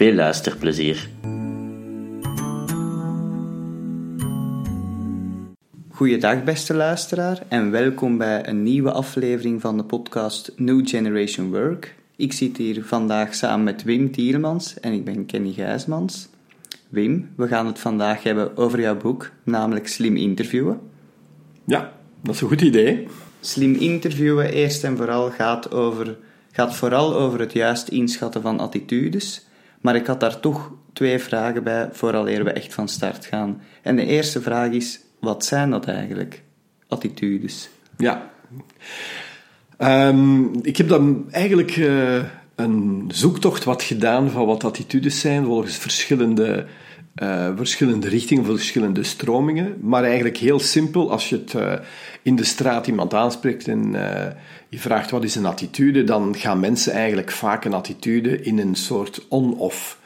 Veel luisterplezier. Goeiedag beste luisteraar en welkom bij een nieuwe aflevering van de podcast New Generation Work. Ik zit hier vandaag samen met Wim Tiermans en ik ben Kenny Gijsmans. Wim, we gaan het vandaag hebben over jouw boek, namelijk Slim Interviewen. Ja, dat is een goed idee. Slim interviewen eerst en vooral gaat, over, gaat vooral over het juist inschatten van attitudes. Maar ik had daar toch twee vragen bij vooraleer we echt van start gaan. En de eerste vraag is, wat zijn dat eigenlijk? Attitudes. Ja. Um, ik heb dan eigenlijk uh, een zoektocht wat gedaan van wat attitudes zijn, volgens verschillende, uh, verschillende richtingen, verschillende stromingen. Maar eigenlijk heel simpel, als je het uh, in de straat iemand aanspreekt en je vraagt wat is een attitude, dan gaan mensen eigenlijk vaak een attitude in een soort on-off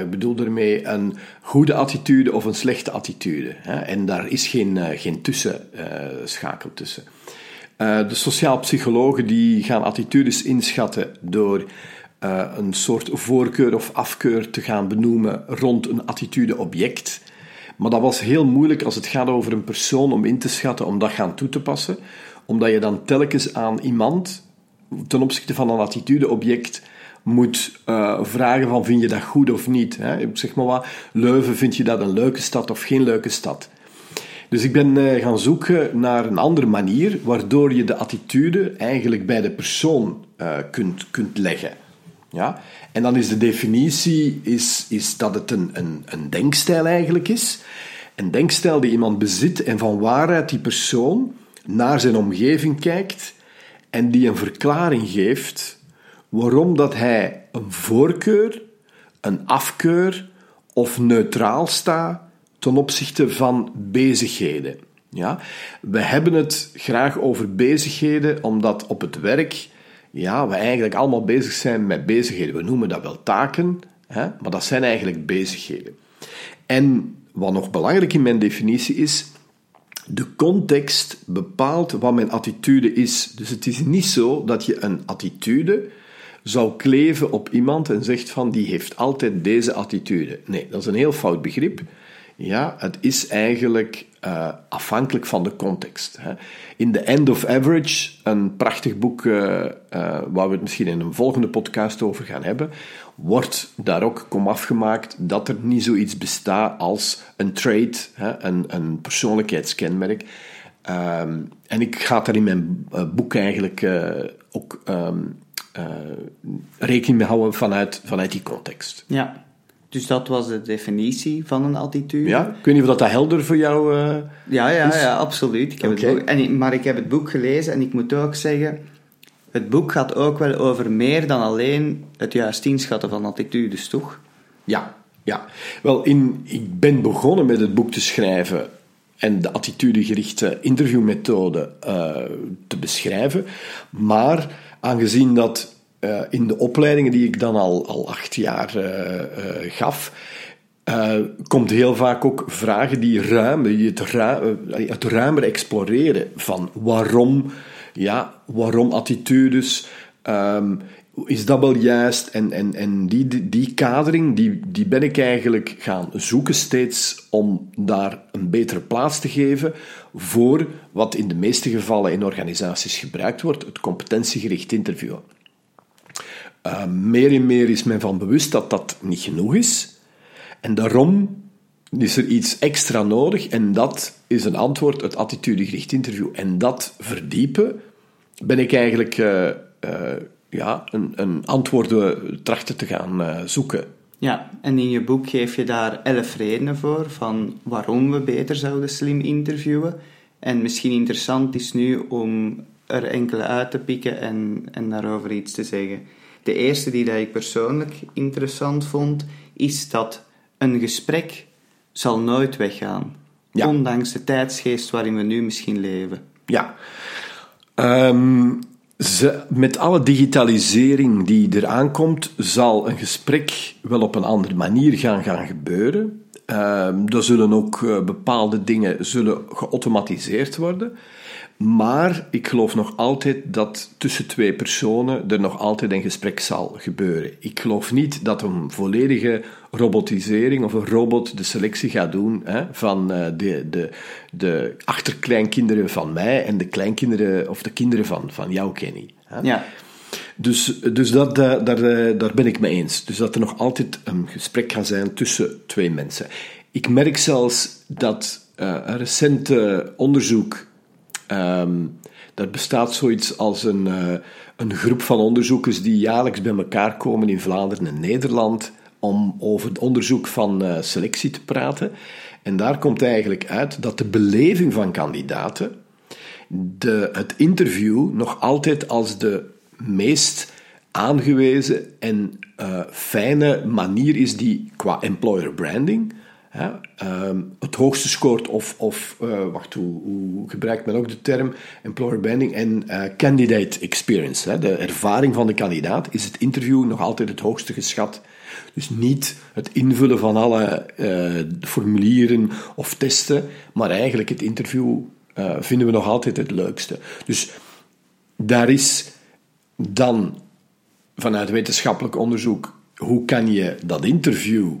ik bedoel daarmee een goede attitude of een slechte attitude. Hè? En daar is geen, geen tussenschakel tussen. de sociaal psychologen die gaan attitudes inschatten door een soort voorkeur of afkeur te gaan benoemen rond een attitude-object. Maar dat was heel moeilijk als het gaat over een persoon om in te schatten, om dat gaan toe te passen. Omdat je dan telkens aan iemand, ten opzichte van een attitude-object, moet uh, vragen van vind je dat goed of niet. Hè? Zeg maar wat, Leuven, vind je dat een leuke stad of geen leuke stad? Dus ik ben uh, gaan zoeken naar een andere manier waardoor je de attitude eigenlijk bij de persoon kunt, kunt leggen. Ja? En dan is de definitie is, is dat het een, een, een denkstijl eigenlijk is. Een denkstijl die iemand bezit en van waaruit die persoon naar zijn omgeving kijkt en die een verklaring geeft waarom dat hij een voorkeur, een afkeur of neutraal staat ten opzichte van bezigheden. Ja? We hebben het graag over bezigheden, omdat op het werk ja, we eigenlijk allemaal bezig zijn met bezigheden. We noemen dat wel taken, hè? maar dat zijn eigenlijk bezigheden. En wat nog belangrijk in mijn definitie is, de context bepaalt wat mijn attitude is. Dus het is niet zo dat je een attitude zou kleven op iemand en zegt van die heeft altijd deze attitude. Nee, dat is een heel fout begrip. Ja, het is eigenlijk uh, afhankelijk van de context. Hè. In The End of Average, een prachtig boek uh, uh, waar we het misschien in een volgende podcast over gaan hebben, wordt daar ook kom afgemaakt dat er niet zoiets bestaat als een trait, hè, een, een persoonlijkheidskenmerk. Um, en ik ga daar in mijn boek eigenlijk ook uh, rekening mee houden vanuit, vanuit die context. Ja, dus dat was de definitie van een attitude. Ja, ik weet niet of dat helder voor jou uh, ja, ja, ja, absoluut. Ik heb okay. het boek, en, maar ik heb het boek gelezen en ik moet ook zeggen, het boek gaat ook wel over meer dan alleen het juist inschatten van attitudes, toch? Ja, ja. Wel, in, ik ben begonnen met het boek te schrijven en de attitudegerichte interviewmethode uh, te beschrijven, maar aangezien dat uh, in de opleidingen die ik dan al, al acht jaar uh, uh, gaf, komt heel vaak ook vragen die ruim, die het, ruim, ruimer exploreren van waarom, ja, waarom attitudes, um, is dat wel juist? En, en, en die, die, die kadering, die, die ben ik eigenlijk gaan zoeken steeds om daar een betere plaats te geven voor wat in de meeste gevallen in organisaties gebruikt wordt, het competentiegericht interviewen. Uh, meer en meer is men van bewust dat dat niet genoeg is. En daarom is er iets extra nodig en dat is een antwoord, het attitudegericht interview. En dat verdiepen ben ik eigenlijk uh, uh, ja, een, een antwoorden trachten te gaan zoeken. Ja, en in je boek geef je daar elf redenen voor van waarom we beter zouden slim interviewen. En misschien interessant is nu om er enkele uit te pikken en, en daarover iets te zeggen. De eerste die dat ik persoonlijk interessant vond, is dat een gesprek zal nooit weggaan. Ja. Ondanks de tijdsgeest waarin we nu misschien leven. Ja. Ehm, ze, met alle digitalisering die eraan komt, zal een gesprek wel op een andere manier gaan, gaan gebeuren. Ehm, er zullen ook eh, bepaalde dingen zullen geautomatiseerd worden. Maar ik geloof nog altijd dat tussen twee personen er nog altijd een gesprek zal gebeuren. Ik geloof niet dat een volledige robotisering of een robot de selectie gaat doen hè, van eh, de, de, de achterkleinkinderen van mij en de kleinkinderen of de kinderen van, van jou, Kenny. Hè. Ja. Dus, dus dat, eh, daar, eh, daar ben ik mee eens. Dus dat er nog altijd een gesprek gaat zijn tussen twee mensen. Ik merk zelfs dat uh, een recent onderzoek. Um, er bestaat zoiets als een, uh, een groep van onderzoekers die jaarlijks bij elkaar komen in Vlaanderen en Nederland om over het onderzoek van uh, selectie te praten. En daar komt eigenlijk uit dat de beleving van kandidaten de, het interview nog altijd als de meest aangewezen en uh, fijne manier is die qua employer branding uh, het hoogste scoort of, of uh, wacht, hoe, hoe, gebruikt men ook de term employer branding en uh, candidate experience. Hè, de ervaring van de kandidaat is het interview nog altijd het hoogste geschat. Dus niet het invullen van alle formulieren of testen, maar eigenlijk het interview vinden we nog altijd het leukste. Dus daar is dan vanuit wetenschappelijk onderzoek, hoe kan je dat interview,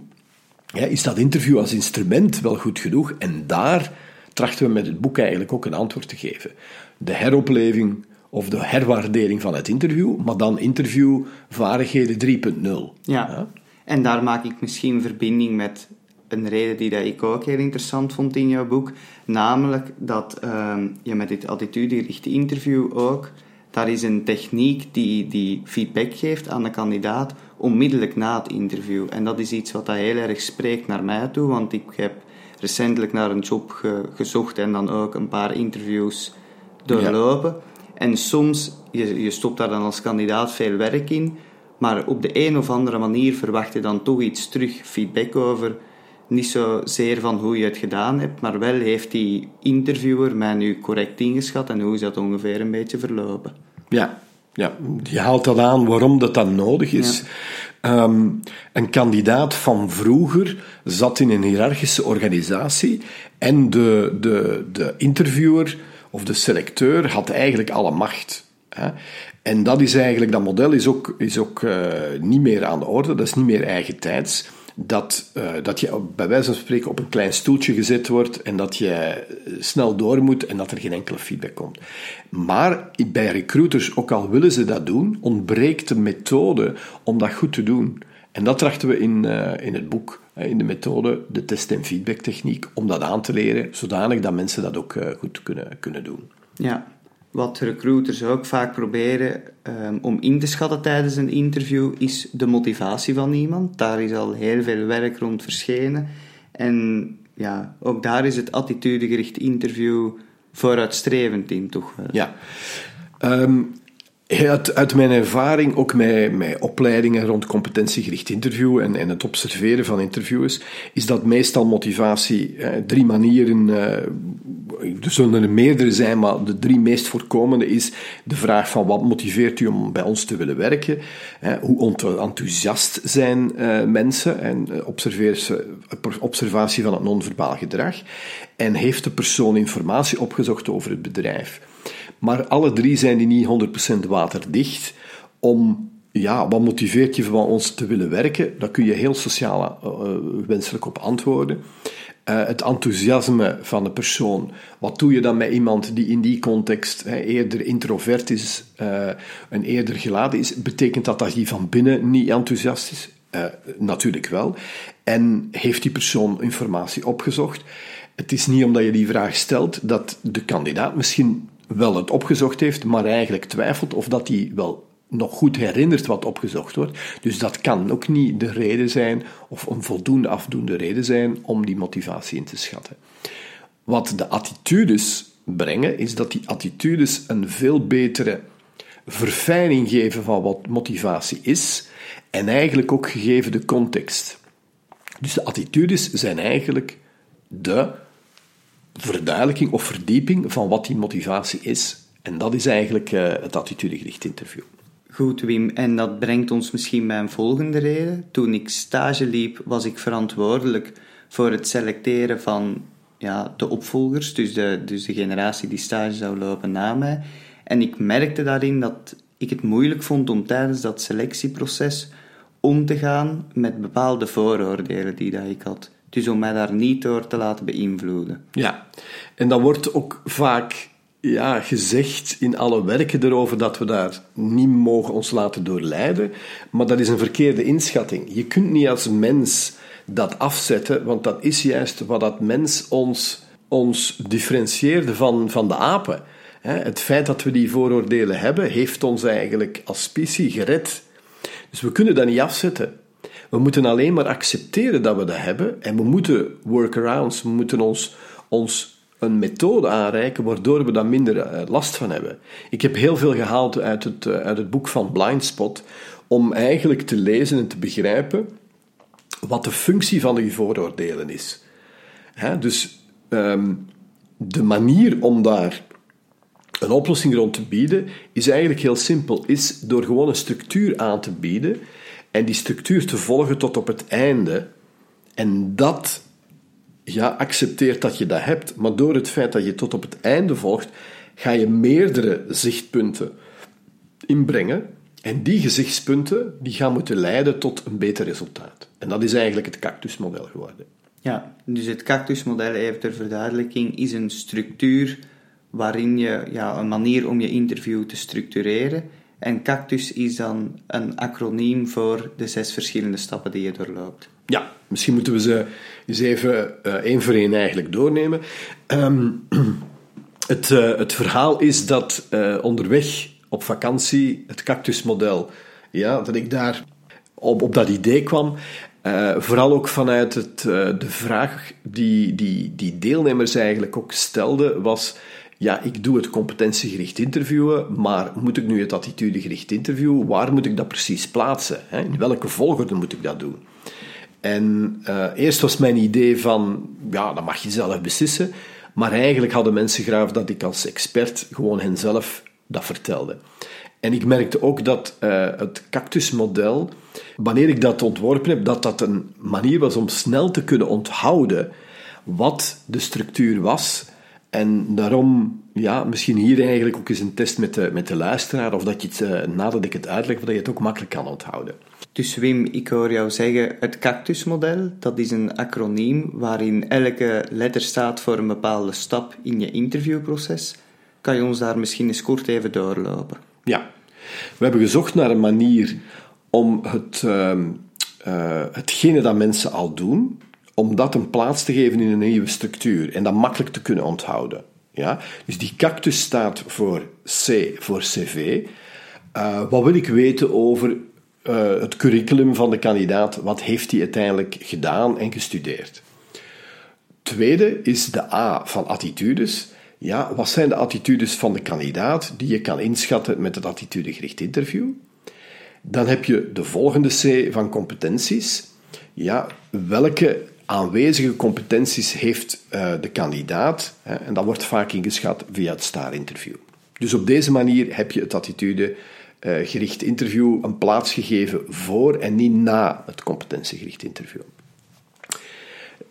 ja, is dat interview als instrument wel goed genoeg? En daar trachten we met het boek eigenlijk ook een antwoord te geven. De heropleving of de herwaardering van het interview, maar dan interviewvaardigheden 3.0. Ja. ja, en daar maak ik misschien verbinding met een reden die dat ik ook heel interessant vond in jouw boek, namelijk dat uh, je met dit attitudegerichte interview ook daar is een techniek die, die feedback geeft aan de kandidaat onmiddellijk na het interview. En dat is iets wat dat heel erg spreekt naar mij toe, want ik heb recentelijk naar een job ge, gezocht en dan ook een paar interviews doorlopen. Ja. En soms, je, je stopt daar dan als kandidaat veel werk in, maar op de een of andere manier verwacht je dan toch iets terug, feedback over. Niet zozeer van hoe je het gedaan hebt, maar wel heeft die interviewer mij nu correct ingeschat en hoe is dat ongeveer een beetje verlopen. Ja, ja. je haalt dat aan waarom dat dan nodig is. Ja. Um, een kandidaat van vroeger zat in een hiërarchische organisatie en de, de, de interviewer of de selecteur had eigenlijk alle macht. Hè. En dat is eigenlijk, dat model is ook, is ook uh, niet meer aan de orde, dat is niet meer eigen tijds dat, uh, dat je bij wijze van spreken op een klein stoeltje gezet wordt en dat je snel door moet en dat er geen enkele feedback komt. Maar bij recruiters, ook al willen ze dat doen, ontbreekt de methode om dat goed te doen. En dat trachten we in, uh, in het boek, in de methode, de test- en feedbacktechniek, om dat aan te leren, zodanig dat mensen dat ook goed kunnen, kunnen doen. Ja, wat recruiters ook vaak proberen um, om in te schatten tijdens een interview is de motivatie van iemand. Daar is al heel veel werk rond verschenen. En ja, ook daar is het attitudegericht interview vooruitstrevend in, toch. Ja. Um, uit, mijn ervaring, ook met, opleidingen rond competentiegericht interview en, en het observeren van interviewers, is dat meestal motivatie eh, drie manieren, eh, er zullen er meerdere zijn, maar de drie meest voorkomende is de vraag van wat motiveert u om bij ons te willen werken, eh, hoe enthousiast zijn eh, mensen en observatie van het non-verbaal gedrag en heeft de persoon informatie opgezocht over het bedrijf. Maar alle drie zijn die niet 100% waterdicht om ja, wat motiveert je van ons te willen werken? Daar kun je heel sociaal uh, wenselijk op antwoorden. Uh, het enthousiasme van de persoon. Wat doe je dan met iemand die in die context hè, eerder introvert is en eerder geladen is? Betekent dat dat hij van binnen niet enthousiast is? natuurlijk wel. En heeft die persoon informatie opgezocht? Het is niet omdat je die vraag stelt dat de kandidaat misschien wel het opgezocht heeft, maar eigenlijk twijfelt of dat hij wel nog goed herinnert wat opgezocht wordt. Dus dat kan ook niet de reden zijn, of een voldoende afdoende reden zijn, om die motivatie in te schatten. Wat de attitudes brengen, is dat die attitudes een veel betere verfijning geven van wat motivatie is, en eigenlijk ook gegeven de context. Dus de attitudes zijn eigenlijk de verduidelijking of verdieping van wat die motivatie is. En dat is eigenlijk uh, het attitudegericht interview. Goed, Wim, en dat brengt ons misschien bij een volgende reden. Toen ik stage liep, was ik verantwoordelijk voor het selecteren van ja, de opvolgers, dus de, dus de generatie die stage zou lopen na mij. En ik merkte daarin dat ik het moeilijk vond om tijdens dat selectieproces om te gaan met bepaalde vooroordelen die dat ik had. Dus om mij daar niet door te laten beïnvloeden. Ja, en dan wordt ook vaak ja, gezegd in alle werken erover dat we daar niet mogen ons laten doorleiden. Maar dat is een verkeerde inschatting. Je kunt niet als mens dat afzetten, want dat is juist wat dat mens ons, ons differentieerde van, van de apen. Het feit dat we die vooroordelen hebben, heeft ons eigenlijk als specie gered. Dus we kunnen dat niet afzetten. We moeten alleen maar accepteren dat we dat hebben en we moeten workarounds, we moeten ons, ons een methode aanreiken waardoor we daar minder eh, last van hebben. Ik heb heel veel gehaald uit het, eh, uit het boek van Blindspot om eigenlijk te lezen en te begrijpen wat de functie van die vooroordelen is. dus ehm, de manier om daar een oplossing rond te bieden is eigenlijk heel simpel. Is door gewoon een structuur aan te bieden en die structuur te volgen tot op het einde. En dat ja, accepteert dat je dat hebt, maar door het feit dat je tot op het einde volgt, ga je meerdere zichtpunten inbrengen. En die gezichtspunten die gaan moeten leiden tot een beter resultaat. En dat is eigenlijk het cactusmodel geworden. Ja, dus het cactusmodel, even ter verduidelijking, is een structuur waarin je ja, een manier om je interview te structureren. En cactus is dan een acroniem voor de zes verschillende stappen die je doorloopt. Ja, misschien moeten we ze eens even uh, één voor één eigenlijk doornemen. Ehm, het, uh, het verhaal is dat uh, onderweg op vakantie het cactusmodel, ja, dat ik daar op, op dat idee kwam. vooral ook vanuit het, de vraag die, die, die deelnemers eigenlijk ook stelden, was ja, ik doe het competentiegericht interviewen, maar moet ik nu het attitudegericht interviewen? Waar moet ik dat precies plaatsen? In welke volgorde moet ik dat doen? En uh, eerst was mijn idee van, ja, dat mag je zelf beslissen. Maar eigenlijk hadden mensen graag dat ik als expert gewoon hen zelf dat vertelde. En ik merkte ook dat uh, het cactusmodel, wanneer ik dat ontworpen heb, dat dat een manier was om snel te kunnen onthouden wat de structuur was en daarom, ja, misschien hier eigenlijk ook eens een test met de, met de luisteraar, of dat je het, uh, nadat ik het uitleg, dat je het ook makkelijk kan onthouden. Dus Wim, ik hoor jou zeggen, het cactusmodel, dat is een acroniem waarin elke letter staat voor een bepaalde stap in je interviewproces. Kan je ons daar misschien eens kort even doorlopen? Ja, we hebben gezocht naar een manier om het, uh, uh, hetgene dat mensen al doen, om dat een plaats te geven in een nieuwe structuur en dat makkelijk te kunnen onthouden. Ja? Dus die cactus staat voor C, voor CV. Uh, wat wil ik weten over uh, het curriculum van de kandidaat? Wat heeft hij uiteindelijk gedaan en gestudeerd? Tweede is de A van attitudes. Ja, wat zijn de attitudes van de kandidaat die je kan inschatten met het attitudegericht interview? Dan heb je de volgende C van competenties. Ja, welke aanwezige competenties heeft uh, de kandidaat. Hè, en dat wordt vaak ingeschat via het STAR-interview. Dus op deze manier heb je het attitude uh, gericht interview een plaats gegeven voor en niet na het competentiegericht interview.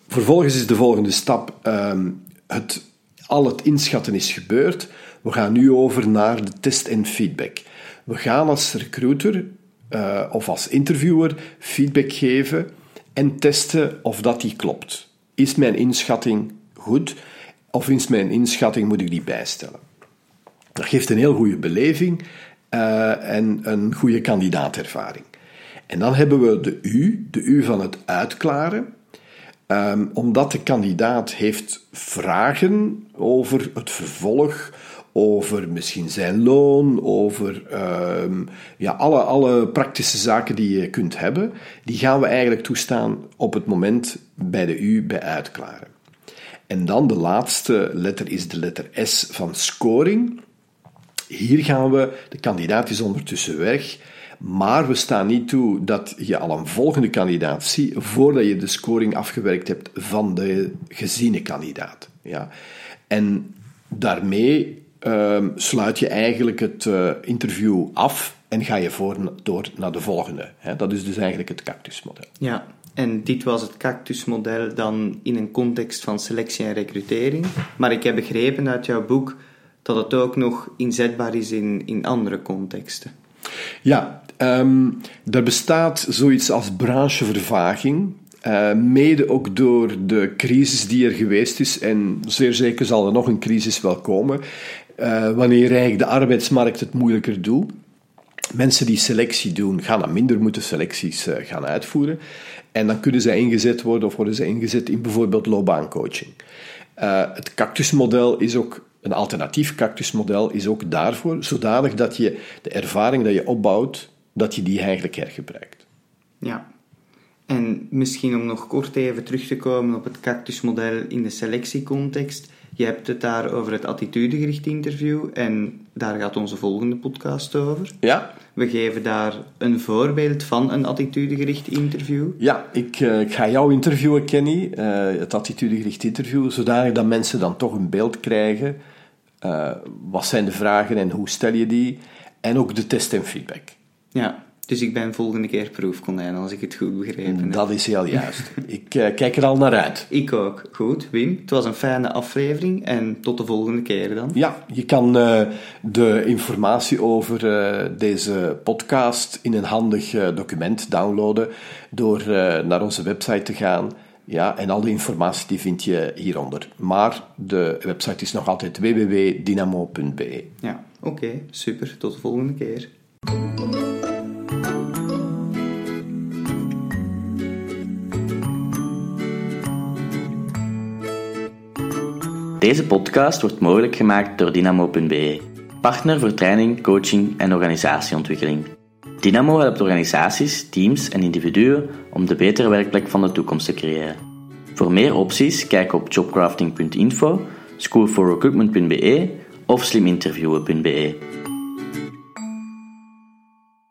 Vervolgens is de volgende stap, uh, het, al het inschatten is gebeurd. We gaan nu over naar de test en feedback. We gaan als recruiter uh, of als interviewer feedback geven en testen of dat die klopt. Is mijn inschatting goed of is mijn inschatting, moet ik die bijstellen? Dat geeft een heel goede beleving uh, en een goede kandidaatervaring. En dan hebben we de U, de U van het uitklaren. Um, omdat de kandidaat heeft vragen over het vervolg, over misschien zijn loon, over um, ja, alle, alle praktische zaken die je kunt hebben, die gaan we eigenlijk toestaan op het moment bij de U bij uitklaren. En dan de laatste letter is de letter S van scoring. Hier gaan we, de kandidaat is ondertussen weg, Maar we staan niet toe dat je al een volgende kandidaat ziet voordat je de scoring afgewerkt hebt van de geziene kandidaat. Ja. En daarmee ehm, sluit je eigenlijk het uh, interview af en ga je voor, door naar de volgende. Hè. Dat is dus eigenlijk het cactusmodel. Ja, en dit was het cactusmodel dan in een context van selectie en recrutering. Maar ik heb begrepen uit jouw boek dat het ook nog inzetbaar is in, in andere contexten. Ja, um, er bestaat zoiets als branchevervaging. Uh, mede ook door de crisis die er geweest is, en zeer zeker zal er nog een crisis wel komen, uh, wanneer eigenlijk de arbeidsmarkt het moeilijker doet. Mensen die selectie doen, gaan dan minder moeten selecties uh, gaan uitvoeren. En dan kunnen zij ingezet worden of worden ze ingezet in bijvoorbeeld loopbaancoaching. het cactusmodel is ook een alternatief cactusmodel is ook daarvoor zodanig dat je de ervaring dat je opbouwt, dat je die eigenlijk hergebruikt. Ja. En misschien om nog kort even terug te komen op het cactusmodel in de selectiecontext. Je hebt het daar over het attitudegericht interview en daar gaat onze volgende podcast over. Ja. We geven daar een voorbeeld van een attitudegericht interview. Ja, ik, uh, ik ga jou interviewen, Kenny, uh, het attitudegericht interview, zodanig dat mensen dan toch een beeld krijgen uh, wat zijn de vragen en hoe stel je die? En ook de test en feedback. Ja, dus ik ben volgende keer proefkonijn, als ik het goed begrepen heb. Dat is heel juist. ik uh, kijk er al naar uit. Ik ook. Goed, Wim. Het was een fijne aflevering en tot de volgende keer dan. Ja, je kan uh, de informatie over deze podcast in een handig document downloaden door naar onze website te gaan ja, en al die informatie die vind je hieronder. Maar de website is nog altijd www.dynamo.be. Ja, oké, super. Tot de volgende keer. Deze podcast wordt mogelijk gemaakt door Dynamo.be, partner voor training, coaching en organisatieontwikkeling. Dynamo helpt organisaties, teams en individuen om de betere werkplek van de toekomst te creëren. Voor meer opties kijk op jobcrafting.info, schoolforrecruitment.be of sliminterviewen.be.